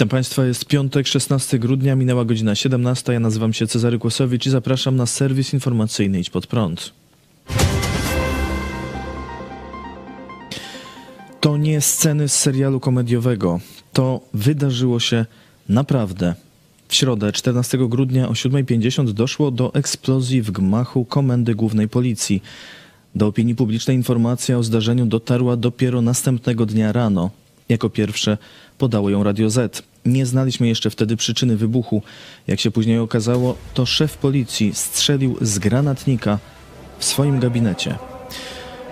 Witam Państwa, jest piątek, 16 grudnia, minęła godzina 17. Ja nazywam się Cezary Kłosowicz i zapraszam na serwis informacyjny Idź Pod Prąd. To nie sceny z serialu komediowego. To wydarzyło się naprawdę. W środę, 14 grudnia o 7.50 doszło do eksplozji w gmachu Komendy Głównej Policji. Do opinii publicznej informacja o zdarzeniu dotarła dopiero następnego dnia rano. Jako pierwsze podało ją Radio Z. Nie znaliśmy jeszcze wtedy przyczyny wybuchu. Jak się później okazało, to szef policji strzelił z granatnika w swoim gabinecie.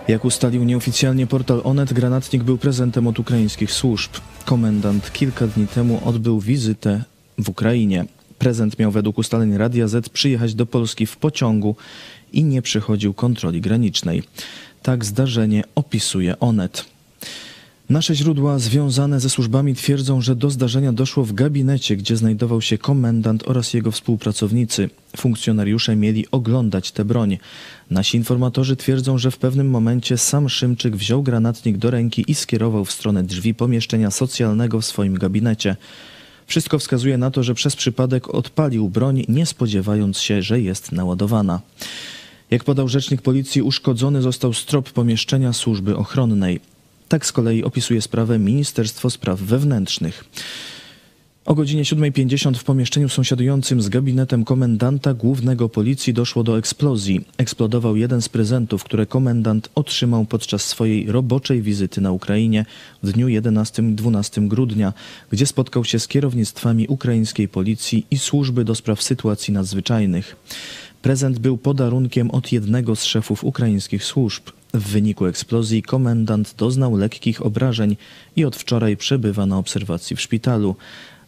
Jak ustalił nieoficjalnie portal Onet, granatnik był prezentem od ukraińskich służb. Komendant kilka dni temu odbył wizytę w Ukrainie. Prezent miał według ustaleń Radia Z przyjechać do Polski w pociągu i nie przechodził kontroli granicznej. Tak zdarzenie opisuje Onet. Nasze źródła związane ze służbami twierdzą, że do zdarzenia doszło w gabinecie, gdzie znajdował się komendant oraz jego współpracownicy. Funkcjonariusze mieli oglądać tę broń. Nasi informatorzy twierdzą, że w pewnym momencie sam Szymczyk wziął granatnik do ręki i skierował w stronę drzwi pomieszczenia socjalnego w swoim gabinecie. Wszystko wskazuje na to, że przez przypadek odpalił broń, nie spodziewając się, że jest naładowana. Jak podał rzecznik policji, uszkodzony został strop pomieszczenia służby ochronnej. Tak z kolei opisuje sprawę Ministerstwo Spraw Wewnętrznych. O godzinie 7.50 w pomieszczeniu sąsiadującym z gabinetem komendanta głównego policji doszło do eksplozji. Eksplodował jeden z prezentów, które komendant otrzymał podczas swojej roboczej wizyty na Ukrainie w dniu 11-12 grudnia, gdzie spotkał się z kierownictwami ukraińskiej policji i służby do spraw sytuacji nadzwyczajnych. Prezent był podarunkiem od jednego z szefów ukraińskich służb. W wyniku eksplozji komendant doznał lekkich obrażeń i od wczoraj przebywa na obserwacji w szpitalu.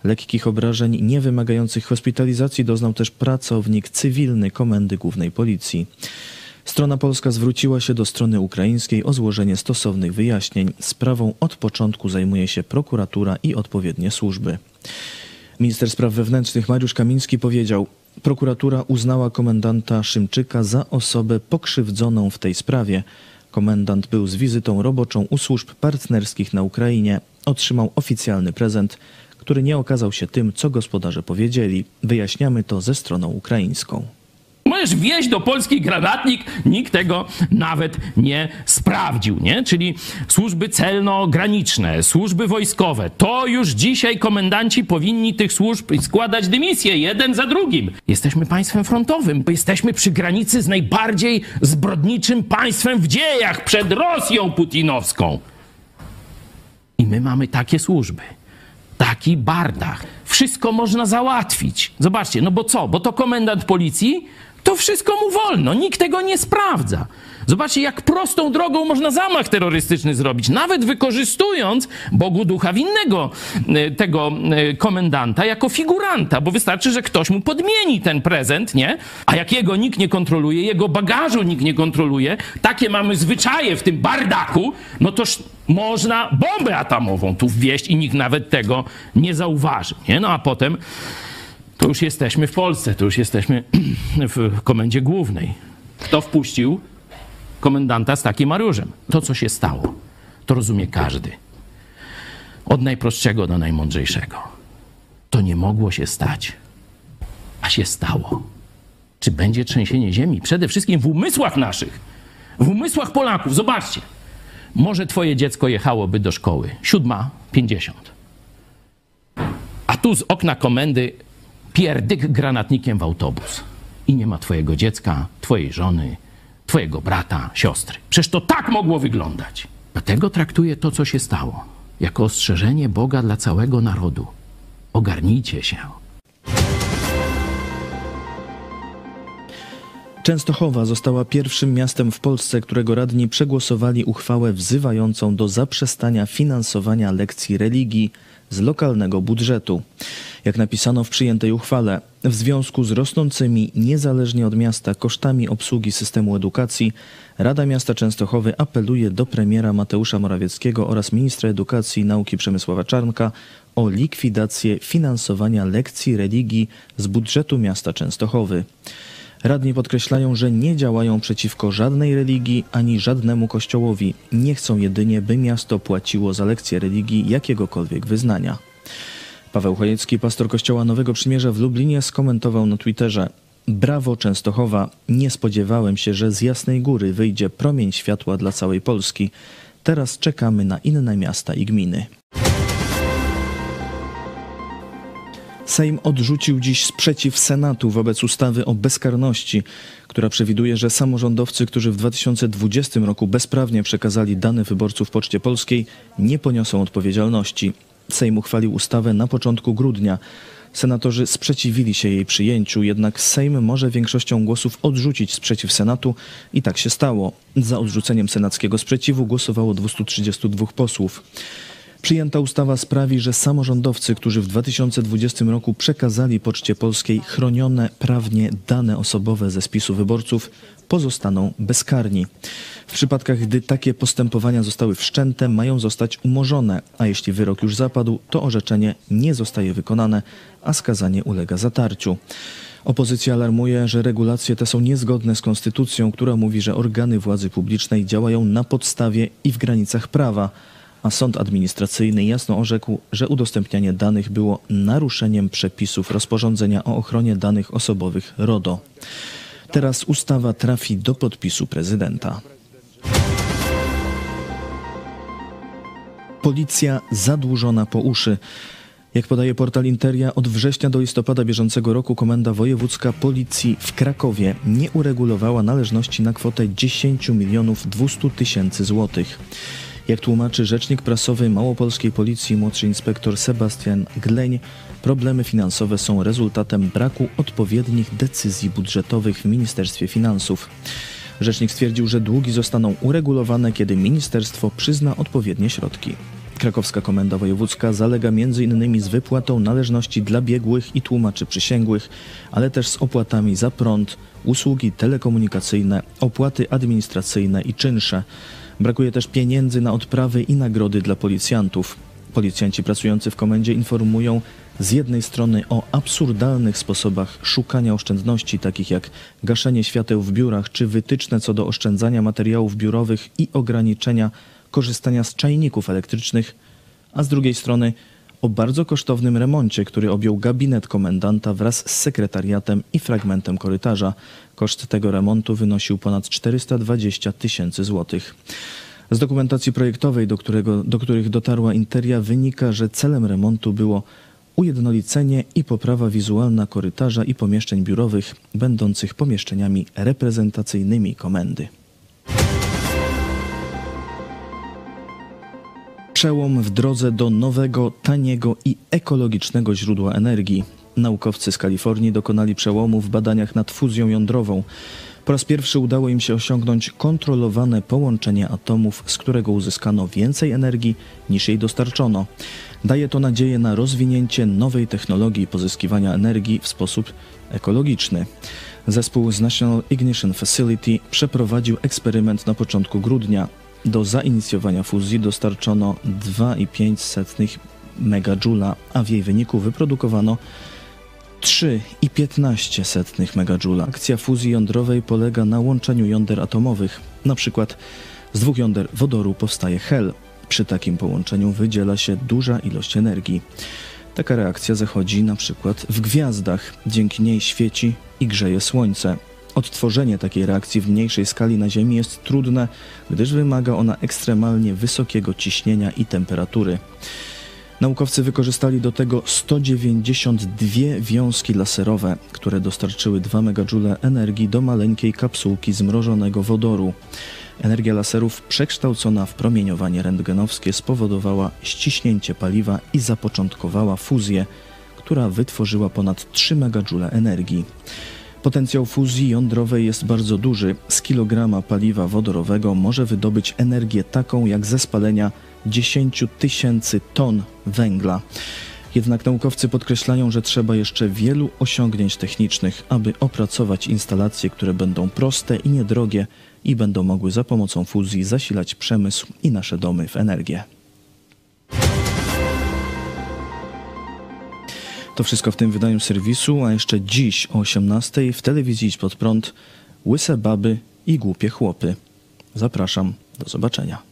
Lekkich obrażeń nie wymagających hospitalizacji doznał też pracownik cywilny Komendy Głównej Policji. Strona polska zwróciła się do strony ukraińskiej o złożenie stosownych wyjaśnień. Sprawą od początku zajmuje się prokuratura i odpowiednie służby. Minister Spraw Wewnętrznych Mariusz Kamiński powiedział: Prokuratura uznała komendanta Szymczyka za osobę pokrzywdzoną w tej sprawie. Komendant był z wizytą roboczą u służb partnerskich na Ukrainie. Otrzymał oficjalny prezent, który nie okazał się tym, co gospodarze powiedzieli. Wyjaśniamy to ze stroną ukraińską. Możesz wieźć do Polski granatnik, nikt tego nawet nie sprawdził, nie? Czyli służby celno-graniczne, służby wojskowe. To już dzisiaj komendanci powinni tych służb składać dymisję, jeden za drugim. Jesteśmy państwem frontowym, bo jesteśmy przy granicy z najbardziej zbrodniczym państwem w dziejach przed Rosją putinowską. I my mamy takie służby taki bardach. Wszystko można załatwić. Zobaczcie, no bo co? Bo to komendant policji, to wszystko mu wolno, nikt tego nie sprawdza. Zobaczcie, jak prostą drogą można zamach terrorystyczny zrobić, nawet wykorzystując Bogu ducha winnego e, tego e, komendanta jako figuranta, bo wystarczy, że ktoś mu podmieni ten prezent, nie? A jak jego nikt nie kontroluje, jego bagażu nikt nie kontroluje, takie mamy zwyczaje w tym bardaku, no toż można bombę atomową tu wwieźć i nikt nawet tego nie zauważy, nie? No a potem to już jesteśmy w Polsce, to już jesteśmy w komendzie głównej. Kto wpuścił komendanta z takim Mariuszem? To, co się stało, to rozumie każdy. Od najprostszego do najmądrzejszego. To nie mogło się stać, a się stało. Czy będzie trzęsienie ziemi? Przede wszystkim w umysłach naszych, w umysłach Polaków. Zobaczcie. Może twoje dziecko jechałoby do szkoły. Siódma, pięćdziesiąt. A tu z okna komendy pierdyk granatnikiem w autobus. I nie ma twojego dziecka, twojej żony, twojego brata, siostry. Przecież to tak mogło wyglądać. Dlatego traktuję to, co się stało, jako ostrzeżenie Boga dla całego narodu. Ogarnijcie się. Częstochowa została pierwszym miastem w Polsce, którego radni przegłosowali uchwałę wzywającą do zaprzestania finansowania lekcji religii z lokalnego budżetu. Jak napisano w przyjętej uchwale, w związku z rosnącymi niezależnie od miasta kosztami obsługi systemu edukacji, Rada Miasta Częstochowy apeluje do premiera Mateusza Morawieckiego oraz ministra edukacji i nauki Przemysława Czarnka o likwidację finansowania lekcji religii z budżetu miasta Częstochowy. Radni podkreślają, że nie działają przeciwko żadnej religii ani żadnemu kościołowi. Nie chcą jedynie, by miasto płaciło za lekcje religii jakiegokolwiek wyznania. Paweł Chojecki, pastor Kościoła Nowego Przymierza w Lublinie, skomentował na Twitterze: Brawo Częstochowa, nie spodziewałem się, że z Jasnej Góry wyjdzie promień światła dla całej Polski. Teraz czekamy na inne miasta i gminy. Sejm odrzucił dziś sprzeciw Senatu wobec ustawy o bezkarności, która przewiduje, że samorządowcy, którzy w 2020 roku bezprawnie przekazali dane wyborców Poczcie Polskiej, nie poniosą odpowiedzialności. Sejm uchwalił ustawę na początku grudnia. Senatorzy sprzeciwili się jej przyjęciu, jednak Sejm może większością głosów odrzucić sprzeciw Senatu i tak się stało. Za odrzuceniem senackiego sprzeciwu głosowało 232 posłów. Przyjęta ustawa sprawi, że samorządowcy, którzy w 2020 roku przekazali Poczcie Polskiej chronione prawnie dane osobowe ze spisu wyborców, pozostaną bezkarni. W przypadkach, gdy takie postępowania zostały wszczęte, mają zostać umorzone, a jeśli wyrok już zapadł, to orzeczenie nie zostaje wykonane, a skazanie ulega zatarciu. Opozycja alarmuje, że regulacje te są niezgodne z konstytucją, która mówi, że organy władzy publicznej działają na podstawie i w granicach prawa a sąd administracyjny jasno orzekł, że udostępnianie danych było naruszeniem przepisów rozporządzenia o ochronie danych osobowych RODO. Teraz ustawa trafi do podpisu prezydenta. Policja zadłużona po uszy. Jak podaje portal Interia, od września do listopada bieżącego roku Komenda Wojewódzka Policji w Krakowie nie uregulowała należności na kwotę 10 milionów 200 tysięcy złotych. Jak tłumaczy rzecznik prasowy Małopolskiej Policji młodszy inspektor Sebastian Gleń, problemy finansowe są rezultatem braku odpowiednich decyzji budżetowych w Ministerstwie Finansów. Rzecznik stwierdził, że długi zostaną uregulowane, kiedy ministerstwo przyzna odpowiednie środki. Krakowska Komenda Wojewódzka zalega m.in. z wypłatą należności dla biegłych i tłumaczy przysięgłych, ale też z opłatami za prąd, usługi telekomunikacyjne, opłaty administracyjne i czynsze. Brakuje też pieniędzy na odprawy i nagrody dla policjantów. Policjanci pracujący w komendzie informują z jednej strony o absurdalnych sposobach szukania oszczędności, takich jak gaszenie świateł w biurach czy wytyczne co do oszczędzania materiałów biurowych i ograniczenia korzystania z czajników elektrycznych, a z drugiej strony o bardzo kosztownym remoncie, który objął gabinet komendanta wraz z sekretariatem i fragmentem korytarza. Koszt tego remontu wynosił ponad 420 tysięcy złotych. Z dokumentacji projektowej, do, którego, do których dotarła Interia, wynika, że celem remontu było ujednolicenie i poprawa wizualna korytarza i pomieszczeń biurowych, będących pomieszczeniami reprezentacyjnymi komendy. Przełom w drodze do nowego, taniego i ekologicznego źródła energii. Naukowcy z Kalifornii dokonali przełomu w badaniach nad fuzją jądrową. Po raz pierwszy udało im się osiągnąć kontrolowane połączenie atomów, z którego uzyskano więcej energii niż jej dostarczono. Daje to nadzieję na rozwinięcie nowej technologii pozyskiwania energii w sposób ekologiczny. Zespół z National Ignition Facility przeprowadził eksperyment na początku grudnia. Do zainicjowania fuzji dostarczono 2,5 MJ, a w jej wyniku wyprodukowano 3,15 MJ. Akcja fuzji jądrowej polega na łączeniu jąder atomowych. Na przykład z dwóch jąder wodoru powstaje hel. Przy takim połączeniu wydziela się duża ilość energii. Taka reakcja zachodzi na przykład w gwiazdach. Dzięki niej świeci i grzeje słońce. Odtworzenie takiej reakcji w mniejszej skali na Ziemi jest trudne, gdyż wymaga ona ekstremalnie wysokiego ciśnienia i temperatury. Naukowcy wykorzystali do tego 192 wiązki laserowe, które dostarczyły 2 MJ energii do maleńkiej kapsułki zmrożonego wodoru. Energia laserów przekształcona w promieniowanie rentgenowskie spowodowała ściśnięcie paliwa i zapoczątkowała fuzję, która wytworzyła ponad 3 MJ energii. Potencjał fuzji jądrowej jest bardzo duży. Z kilograma paliwa wodorowego może wydobyć energię taką jak ze spalenia 10 tysięcy ton węgla. Jednak naukowcy podkreślają, że trzeba jeszcze wielu osiągnięć technicznych, aby opracować instalacje, które będą proste i niedrogie i będą mogły za pomocą fuzji zasilać przemysł i nasze domy w energię. To wszystko w tym wydaniu serwisu, a jeszcze dziś o 18 w telewizji Pod Prąd Łyse baby i głupie chłopy. Zapraszam, do zobaczenia.